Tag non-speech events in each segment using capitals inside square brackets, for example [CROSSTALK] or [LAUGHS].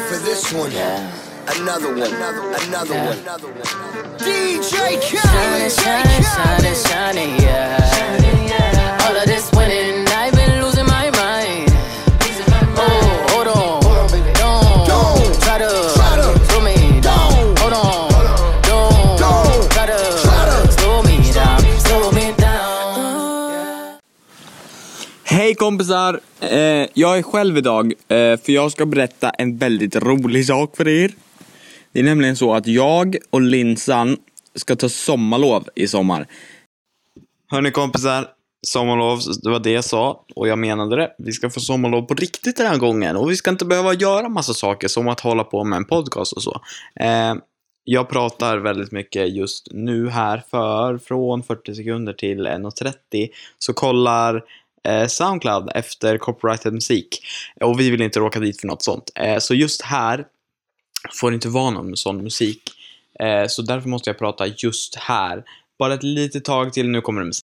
I worked my whole life for this one. Another one, another, another one, another one. DJ Khaled, Shining, shining, shining, yeah. All of this winning, kompisar! Eh, jag är själv idag, eh, för jag ska berätta en väldigt rolig sak för er. Det är nämligen så att jag och Linsan ska ta sommarlov i sommar. Hörni kompisar, sommarlov, det var det jag sa och jag menade det. Vi ska få sommarlov på riktigt den här gången och vi ska inte behöva göra massa saker som att hålla på med en podcast och så. Eh, jag pratar väldigt mycket just nu här för från 40 sekunder till 1.30 så kollar Eh, Soundcloud efter copyrighted musik och vi vill inte råka dit för något sånt. Eh, så just här får det inte vara någon sån musik. Eh, så därför måste jag prata just här. Bara ett litet tag till, nu kommer det musik.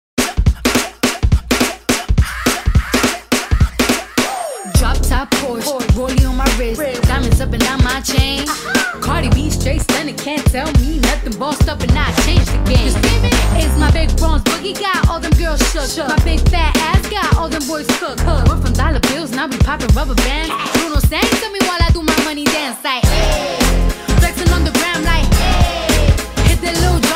Straight can't tell me nothing. Bossed up and I changed the game. It's my big bronze boogie got all them girls shook. My big fat ass got all them boys cooked. We're from dollar bills, now we popping rubber bands. Bruno sang to me while I do my money dance like. Hey. Flexing on the gram like. Hey. Hit the Lil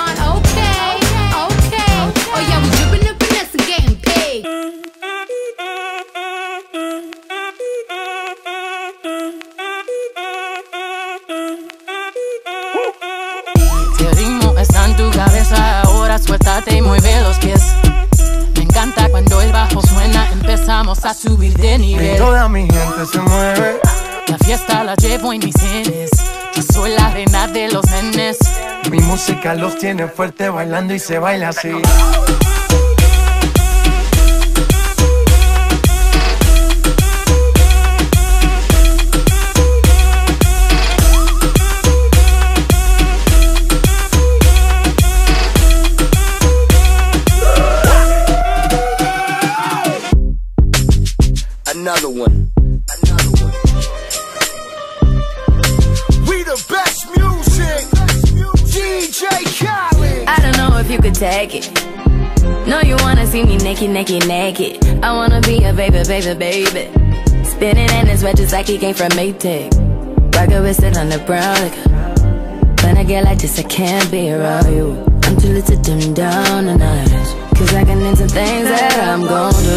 subir de Y toda mi gente se mueve. La fiesta la llevo en mis genes. Yo soy la reina de los nenes. Mi música los tiene fuerte bailando y se baila así. Take it. No, you wanna see me naked, naked, naked. I wanna be a baby, baby, baby. Spinning in his red just like he came from Maytag. Rocket with it on the brown. Like, when I get like this, I can't be around you. I'm too little to dim down the night. Cause I can into things that I'm gon' do.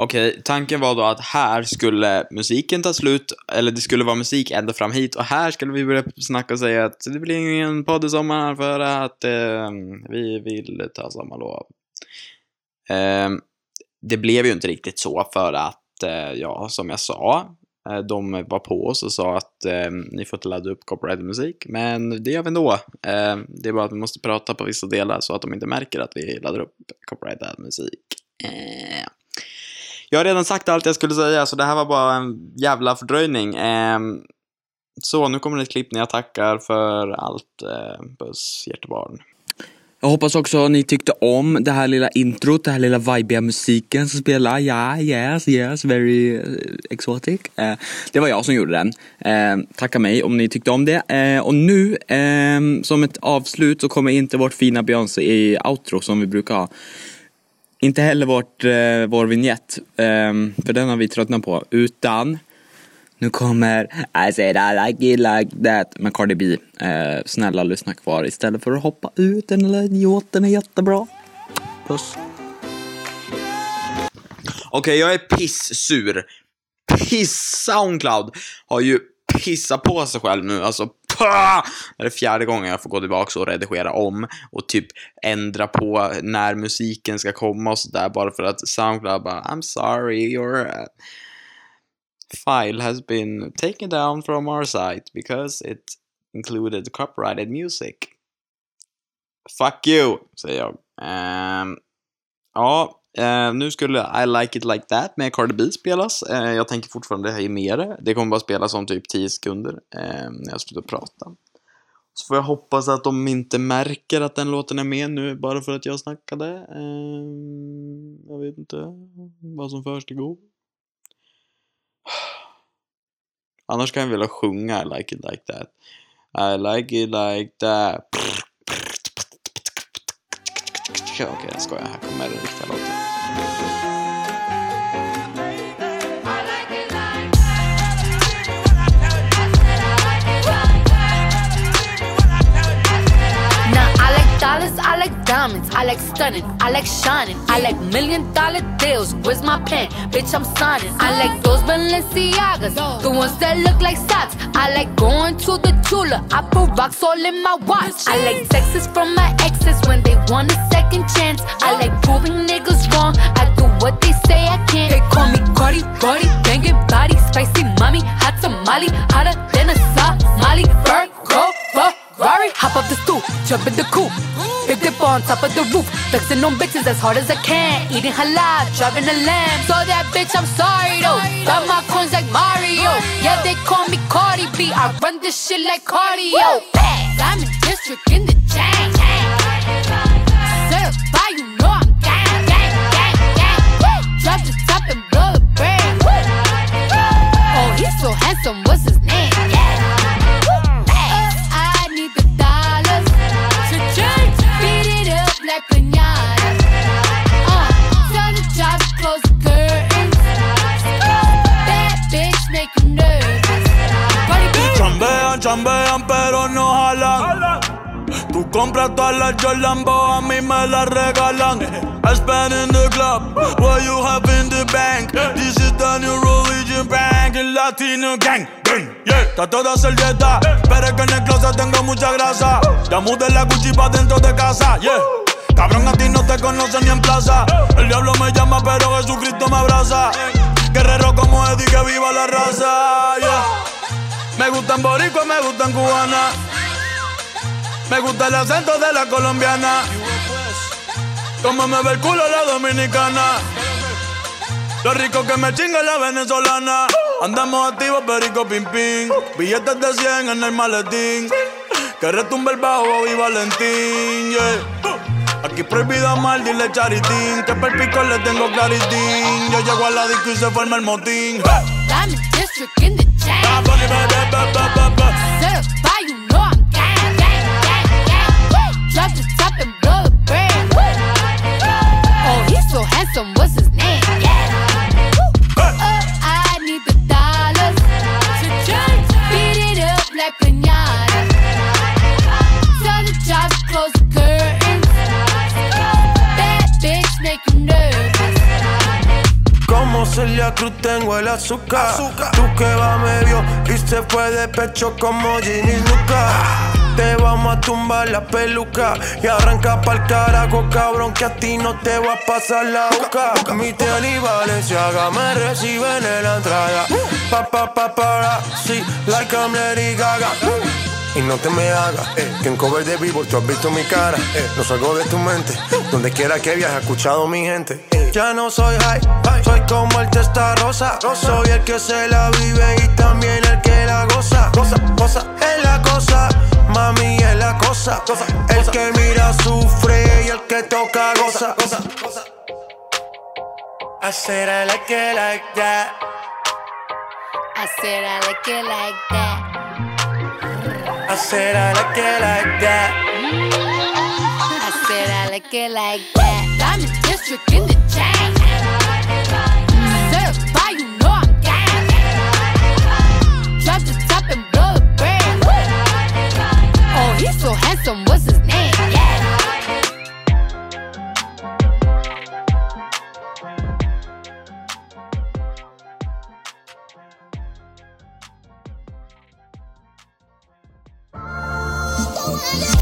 Okej, tanken var då att här skulle musiken ta slut, eller det skulle vara musik ända fram hit och här skulle vi börja snacka och säga att det blir ingen podd i sommar för att eh, vi vill ta sommarlov. Eh, det blev ju inte riktigt så för att, eh, ja, som jag sa, eh, de var på oss och sa att eh, ni får inte ladda upp copyrighted musik, men det gör vi ändå. Eh, det är bara att vi måste prata på vissa delar så att de inte märker att vi laddar upp copyrighted musik. Eh, jag har redan sagt allt jag skulle säga, så det här var bara en jävla fördröjning. Eh, så, nu kommer ett klipp när jag tackar för allt. Eh, puss, hjärtebarn. Jag hoppas också ni tyckte om det här lilla introt, det här lilla vibiga musiken som spelar. Ja, yes, yes, very eh, exotic. Eh, det var jag som gjorde den. Eh, tacka mig om ni tyckte om det. Eh, och nu, ehm, som ett avslut, så kommer inte vårt fina Beyoncé i outro som vi brukar ha. Inte heller vårt, eh, vår vignett, eh, för den har vi tröttnat på. Utan nu kommer I said I like it like that med Cardi B. Eh, snälla lyssna kvar istället för att hoppa ut. Den lilla idioten är jättebra. Puss. Okej, jag är pissur. Piss Soundcloud har ju pissat på sig själv nu. Alltså, pah! [LAUGHS] Det är fjärde gången jag får gå tillbaka och redigera om och typ ändra på när musiken ska komma och sådär bara för att Soundcloud bara I'm sorry, your uh, file has been taken down from our site because it included copyrighted music. Fuck you, säger jag. Um, ja, eh, nu skulle I like it like that med Cardi B spelas. Eh, jag tänker fortfarande höja med det. Det kommer bara spelas om typ 10 sekunder eh, när jag slutar prata. Så får jag hoppas att de inte märker att den låten är med nu bara för att jag snackade. Eh, jag vet inte vad som försiggår. Annars kan jag vilja sjunga I like it like that. I like it like that. Okej, Ciao che ascolta, come era il like diamonds, I like stunning, I like shining, I like million dollar deals. Where's my pen? Bitch, I'm signing. I like those Balenciagas, the ones that look like socks. I like going to the Tula, I put rocks all in my watch. I like texts from my exes when they want a second chance. I like proving niggas wrong. I do what they say I can't. They call me Cardi, Cardi, banging body, spicy mommy, hot tamale, hotter than a Somali. Virgo, Ferrari, hop up the stoop, jump in the coupe. Big dip on top of the roof, flexing on bitches as hard as I can. Eating halal, driving a lamb. So that bitch, I'm sorry though. Got my coins like Mario. Yeah, they call me Cardi B. I run this shit like cardio. In district Tú compras todas las Jolambo, a mí me las regalan. I spend in the club, what you have in the bank. This is the new religion bank, el latino gang. Yeah, está toda servieta, pero es que en el closet tengo mucha grasa. Ya mudé la Gucci dentro de casa, yeah. Cabrón, a ti no te conocen ni en plaza. El diablo me llama, pero Jesucristo me abraza. Guerrero como Eddie, que viva la raza, yeah. Me gustan boricua, me gustan cubana. Me gusta el acento de la colombiana. Como me ve el culo la dominicana. Lo rico que me chinga la venezolana. Andamos activos, perico pim pim. Billetes de 100 en el maletín. Que retumbe el bajo y Valentín. yeah. Aquí prohibido mal, dile charitín. Que per pico le tengo claritín. Yo llego a la disco y se forma el motín. I'm in district in the Tengo el azúcar. Tú que va medio y se fue de pecho como Ginny Luca. Te vamos a tumbar la peluca y arranca pa'l carajo, cabrón, que a ti no te va a pasar la boca. Mi tele y Valenciaga me reciben en la entrada. Pa, pa, pa, para, sí, like I'm Lady Gaga. Y no te me hagas, eh, que en cover de vivo tú has visto mi cara. Eh, no salgo de tu mente, donde quiera que viajes, escuchado mi gente. Eh, ya no soy high, soy como el testa rosa. Soy el que se la vive y también el que la goza. Cosa, cosa, es la cosa, mami es la cosa. El que mira sufre y el que toca goza. I said I like it like that. I said I like it like that. I said I like it like that. I said I like it like that. District in the chain. Certified, you know I'm gang. Drop the top and blow the brand. Oh, he's so handsome, what's his name? Don't